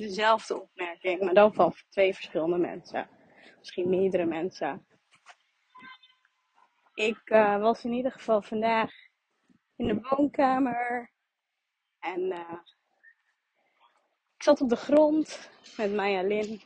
dezelfde opmerking, maar dan van twee verschillende mensen. Misschien meerdere mensen. Ik uh, was in ieder geval vandaag in de woonkamer en uh, ik zat op de grond met Maya Lin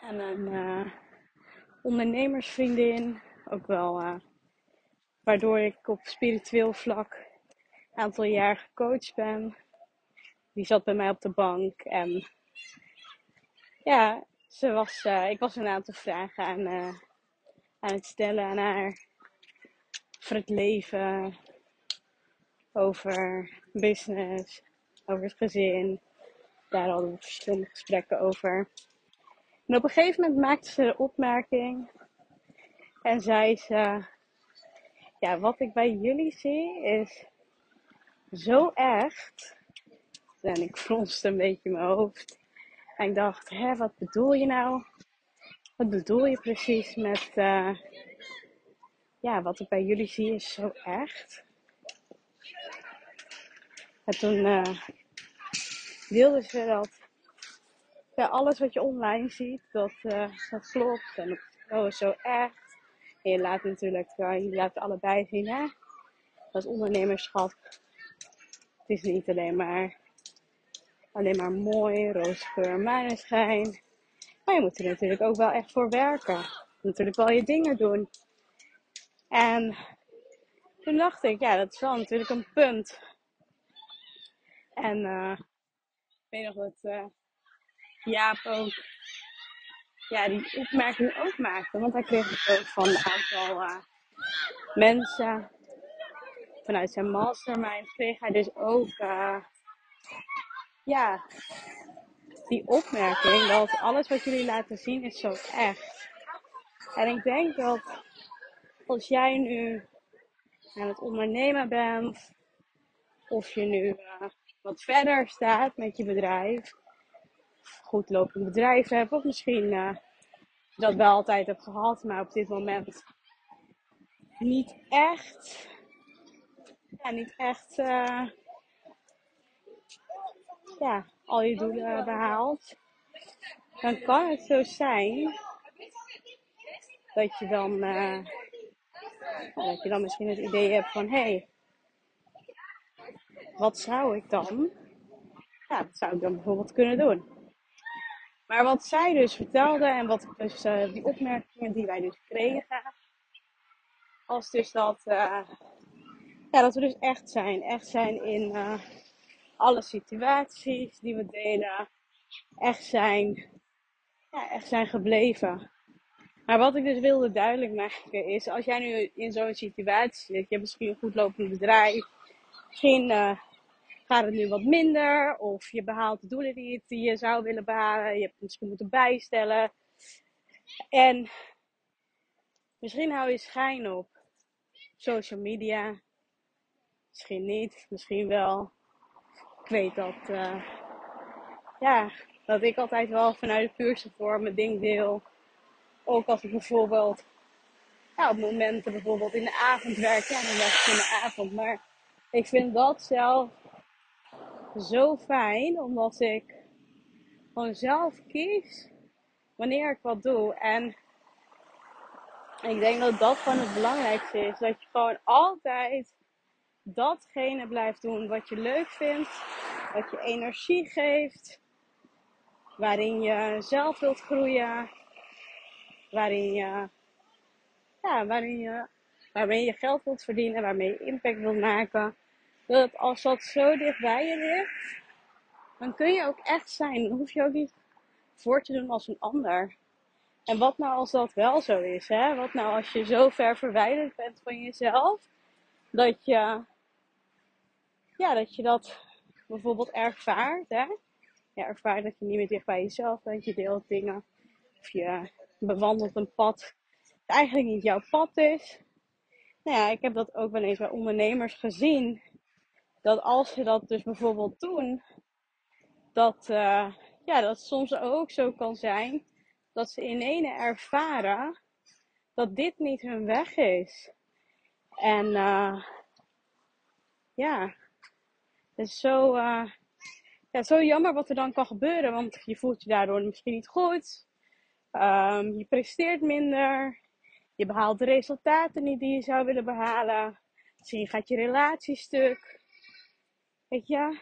en een uh, ondernemersvriendin, ook wel waardoor ik op spiritueel vlak een aantal jaar gecoacht ben. Die zat bij mij op de bank en ja, ze was, ik was een aantal vragen aan aan het stellen aan haar. Over het leven, over business, over het gezin. Daar hadden we verschillende gesprekken over. En op een gegeven moment maakte ze de opmerking en zei ze: Ja, wat ik bij jullie zie is zo echt. En ik fronste een beetje mijn hoofd. En ik dacht: Hé, wat bedoel je nou? Wat bedoel je precies met, uh, ja, wat ik bij jullie zie is zo echt? En toen uh, deelde ze dat ja, alles wat je online ziet, dat, uh, dat klopt en dat is zo echt. En je laat natuurlijk, je laat allebei zien, hè? Dat ondernemerschap. Het is niet alleen maar, alleen maar mooi, roze geur, maneschijn. Maar je moet er natuurlijk ook wel echt voor werken. Natuurlijk wel je dingen doen. En toen dacht ik, ja, dat is wel natuurlijk een punt. En uh, ik weet nog dat uh, Jaap ook ja, die opmerking ook maakte. Want hij kreeg het ook van een aantal uh, mensen. Vanuit zijn mastermind kreeg hij dus ook ja, die opmerking dat alles wat jullie laten zien is zo echt. En ik denk dat als jij nu aan het ondernemen bent, of je nu uh, wat verder staat met je bedrijf, goed lopend bedrijf hebt, of misschien uh, dat wel altijd hebt gehad, maar op dit moment niet echt, ja, niet echt, uh, ja, al je doelen behaalt, dan kan het zo zijn dat je dan, uh, dat je dan misschien het idee hebt van hé, hey, wat zou ik dan? Ja, dat zou ik dan bijvoorbeeld kunnen doen. Maar wat zij dus vertelde en wat dus uh, die opmerkingen die wij dus kregen, was dus dat, uh, ja, dat we dus echt zijn. Echt zijn in alle situaties die we delen echt zijn, ja, echt zijn gebleven. Maar wat ik dus wilde duidelijk maken is, als jij nu in zo'n situatie zit, je hebt misschien een goed lopend bedrijf, misschien uh, gaat het nu wat minder, of je behaalt de doelen die je zou willen behalen, je hebt misschien moeten bijstellen. En misschien hou je schijn op social media, misschien niet, misschien wel ik weet dat, uh, ja, dat ik altijd wel vanuit de puurste vorm mijn ding deel. Ook als ik bijvoorbeeld, ja, op momenten bijvoorbeeld in de avond werk, ja, dan werk ik in de avond. Maar ik vind dat zelf zo fijn, omdat ik gewoon zelf kies wanneer ik wat doe. En ik denk dat dat gewoon het belangrijkste is. Dat je gewoon altijd datgene blijft doen wat je leuk vindt, wat je energie geeft, waarin je zelf wilt groeien, waarin je, ja, waarin je, waarmee je geld wilt verdienen, waarmee je impact wilt maken. Dat als dat zo dicht bij je ligt, dan kun je ook echt zijn. Dan hoef je ook niet voor te doen als een ander. En wat nou als dat wel zo is? Hè? Wat nou als je zo ver verwijderd bent van jezelf, dat je ja, dat je dat bijvoorbeeld ervaart. Hè? je ervaart dat je niet meer dicht bij jezelf bent. Je deelt dingen. Of je bewandelt een pad dat eigenlijk niet jouw pad is. Nou ja, ik heb dat ook wel eens bij ondernemers gezien. Dat als ze dat dus bijvoorbeeld doen, dat, uh, ja, dat soms ook zo kan zijn dat ze in ene ervaren dat dit niet hun weg is. En uh, ja, het is zo, uh, ja, zo jammer wat er dan kan gebeuren, want je voelt je daardoor misschien niet goed. Um, je presteert minder. Je behaalt de resultaten niet die je zou willen behalen. Misschien gaat je relatie stuk. Weet je?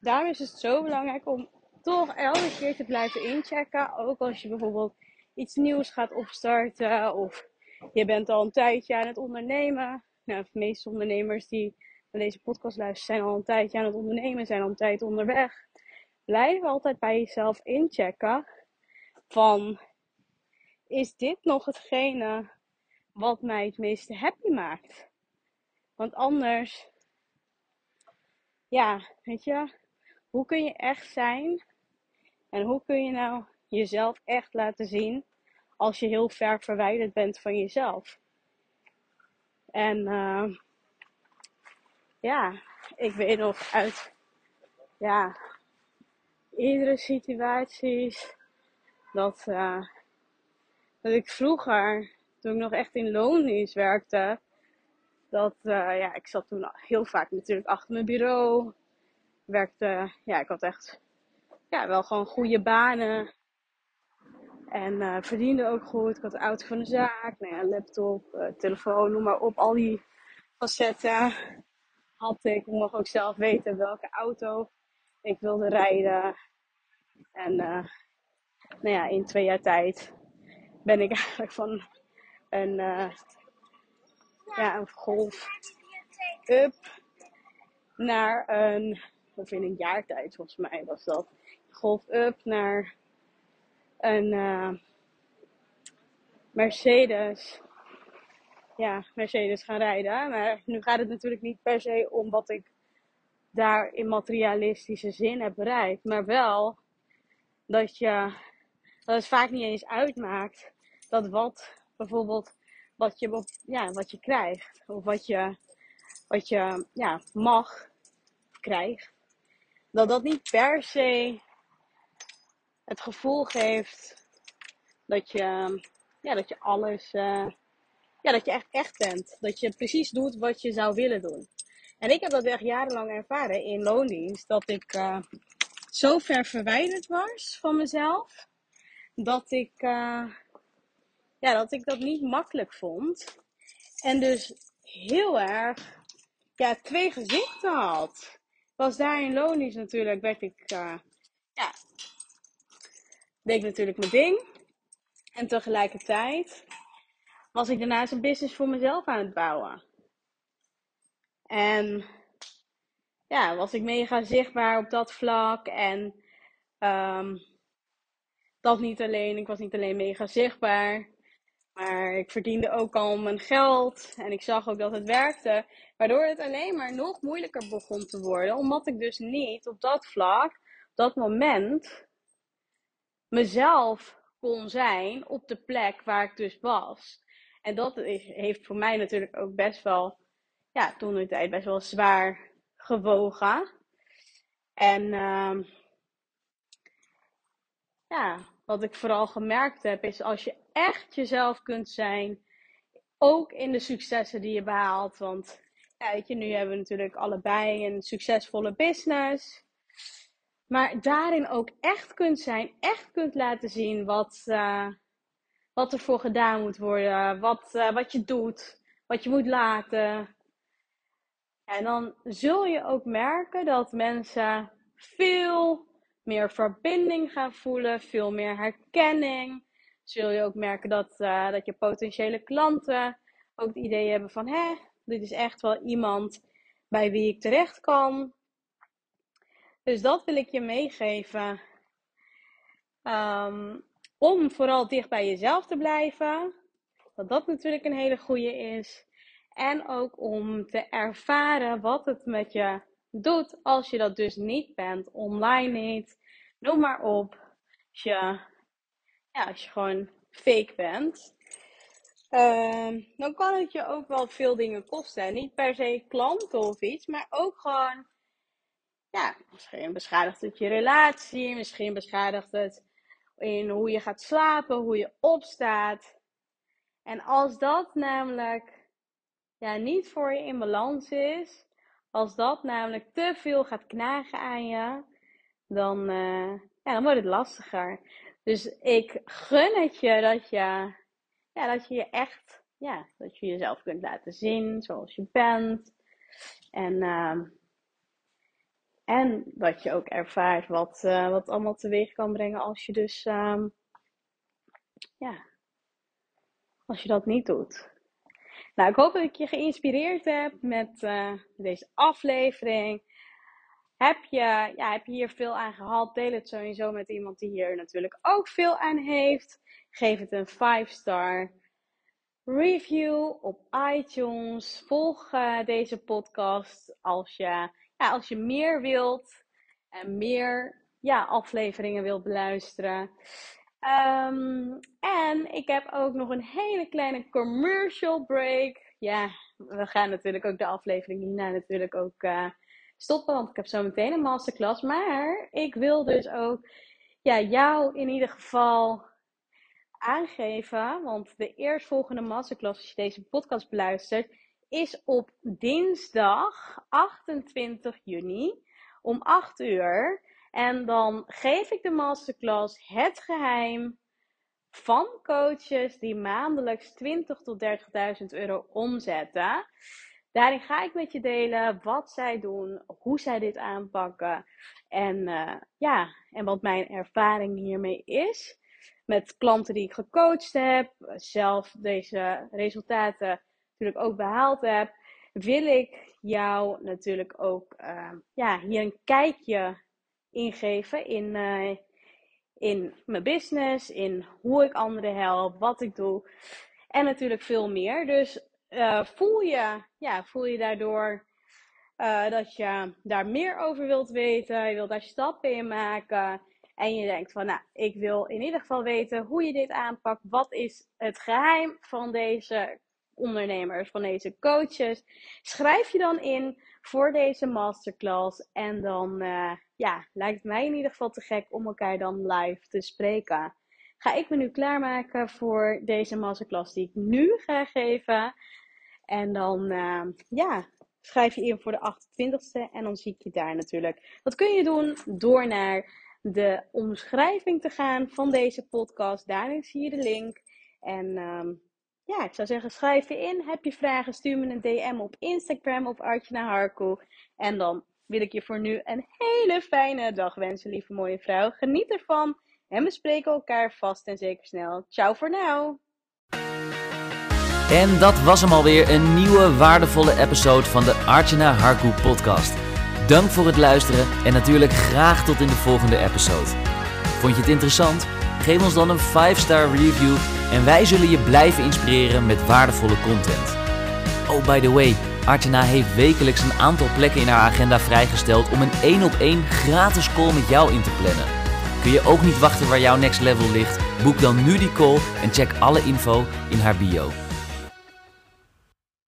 Daarom is het zo belangrijk om toch elke keer te blijven inchecken. Ook als je bijvoorbeeld iets nieuws gaat opstarten. Of je bent al een tijdje aan het ondernemen. Nou, de meeste ondernemers die naar deze podcast luisteren zijn al een tijdje aan het ondernemen. Zijn al een tijd onderweg. Blijf altijd bij jezelf inchecken. Van is dit nog hetgene wat mij het meeste happy maakt? Want anders, ja, weet je, hoe kun je echt zijn en hoe kun je nou jezelf echt laten zien als je heel ver verwijderd bent van jezelf? En uh, ja, ik weet nog uit ja, iedere situaties dat, uh, dat ik vroeger, toen ik nog echt in loondienst werkte, dat, uh, ja, ik zat toen heel vaak natuurlijk achter mijn bureau. Werkte, ja, ik had echt, ja, wel gewoon goede banen. En uh, verdiende ook goed. Ik had een auto van de zaak, nou ja, laptop, telefoon, noem maar op. Al die facetten had ik. Ik mocht ook zelf weten welke auto ik wilde rijden. En uh, nou ja, in twee jaar tijd ben ik eigenlijk van een, uh, ja, een golf up naar een, of in een jaar tijd volgens mij was dat, golf up naar een uh, Mercedes. Ja, Mercedes gaan rijden. Maar nu gaat het natuurlijk niet per se om wat ik daar in materialistische zin heb bereikt. Maar wel dat je dat het vaak niet eens uitmaakt dat wat bijvoorbeeld wat je, ja, wat je krijgt of wat je, wat je ja, mag krijgt, dat dat niet per se het gevoel geeft dat je, ja, dat je alles, uh, ja, dat je echt echt bent. Dat je precies doet wat je zou willen doen. En ik heb dat echt jarenlang ervaren in loondienst, dat ik uh, zo ver verwijderd was van mezelf dat ik, uh, ja, dat ik dat niet makkelijk vond. En dus heel erg ja, twee gezichten had. Was daar in Lonisch natuurlijk, werd ik, uh, ja, deed ik natuurlijk mijn ding. En tegelijkertijd was ik daarnaast een business voor mezelf aan het bouwen. En ja, was ik mega zichtbaar op dat vlak. En um, dat niet alleen. Ik was niet alleen mega zichtbaar. Maar ik verdiende ook al mijn geld. En ik zag ook dat het werkte. Waardoor het alleen maar nog moeilijker begon te worden. Omdat ik dus niet op dat vlak, op dat moment, mezelf kon zijn op de plek waar ik dus was. En dat heeft voor mij natuurlijk ook best wel, ja, toen de tijd best wel zwaar gewogen. En uh, ja, wat ik vooral gemerkt heb, is als je echt jezelf kunt zijn, ook in de successen die je behaalt. Want ja, je, nu hebben we natuurlijk allebei een succesvolle business. Maar daarin ook echt kunt zijn, echt kunt laten zien wat, uh, wat er voor gedaan moet worden, wat, uh, wat je doet, wat je moet laten. En dan zul je ook merken dat mensen veel meer verbinding gaan voelen, veel meer herkenning. Zul je ook merken dat, uh, dat je potentiële klanten ook het idee hebben van, hé, dit is echt wel iemand bij wie ik terecht kan. Dus dat wil ik je meegeven. Um, om vooral dicht bij jezelf te blijven. Dat dat natuurlijk een hele goede is. En ook om te ervaren wat het met je doet als je dat dus niet bent, online niet, noem maar op. Als je, ja, als je gewoon fake bent. Ehm, dan kan het je ook wel veel dingen kosten. Niet per se klanten of iets, maar ook gewoon, ja, misschien beschadigt het je relatie, misschien beschadigt het in hoe je gaat slapen, hoe je opstaat. En als dat namelijk ja, niet voor je in balans is, als dat namelijk te veel gaat knagen aan je, dan, uh, ja, dan wordt het lastiger. Dus ik gun het je dat je, ja, dat je je echt, ja, dat je jezelf kunt laten zien zoals je bent. En, uh, en dat je ook ervaart wat, uh, wat allemaal teweeg kan brengen als je dus, um, ja, als je dat niet doet. Nou, ik hoop dat ik je geïnspireerd heb met uh, deze aflevering. Heb je, ja, heb je hier veel aan gehad? Deel het sowieso met iemand die hier natuurlijk ook veel aan heeft. Geef het een 5-star review op iTunes. Volg uh, deze podcast als je, als je meer wilt en meer ja, afleveringen wilt beluisteren. Um, en ik heb ook nog een hele kleine commercial break. Ja, we gaan natuurlijk ook de aflevering hierna natuurlijk ook uh, stoppen, want ik heb zo meteen een masterclass. Maar ik wil dus ook ja, jou in ieder geval aangeven, want de eerstvolgende masterclass, als je deze podcast beluistert, is op dinsdag 28 juni om 8 uur. En dan geef ik de masterclass Het Geheim van coaches die maandelijks 20 tot 30.000 euro omzetten. Daarin ga ik met je delen wat zij doen, hoe zij dit aanpakken en, uh, ja, en wat mijn ervaring hiermee is. Met klanten die ik gecoacht heb, zelf deze resultaten natuurlijk ook behaald heb, wil ik jou natuurlijk ook uh, ja, hier een kijkje ingeven in, uh, in mijn business, in hoe ik anderen help, wat ik doe en natuurlijk veel meer. Dus uh, voel, je, ja, voel je daardoor uh, dat je daar meer over wilt weten, je wilt daar stappen in maken. En je denkt van, nou, ik wil in ieder geval weten hoe je dit aanpakt. Wat is het geheim van deze ondernemers, van deze coaches? Schrijf je dan in voor deze masterclass. En dan uh, ja, lijkt mij in ieder geval te gek om elkaar dan live te spreken. Ga ik me nu klaarmaken voor deze masterclass die ik nu ga geven. En dan, uh, ja, schrijf je in voor de 28ste en dan zie ik je daar natuurlijk. Dat kun je doen door naar de omschrijving te gaan van deze podcast. Daarin zie je de link. En um, ja, ik zou zeggen, schrijf je in. Heb je vragen, stuur me een DM op Instagram of Artjana Harko. En dan wil ik je voor nu een hele fijne dag wensen, lieve mooie vrouw. Geniet ervan en we spreken elkaar vast en zeker snel. Ciao voor nu. En dat was hem alweer, een nieuwe waardevolle episode van de Archana Harku podcast. Dank voor het luisteren en natuurlijk graag tot in de volgende episode. Vond je het interessant? Geef ons dan een 5-star review en wij zullen je blijven inspireren met waardevolle content. Oh, by the way, Archana heeft wekelijks een aantal plekken in haar agenda vrijgesteld om een 1 op 1 gratis call met jou in te plannen. Kun je ook niet wachten waar jouw next level ligt? Boek dan nu die call en check alle info in haar bio.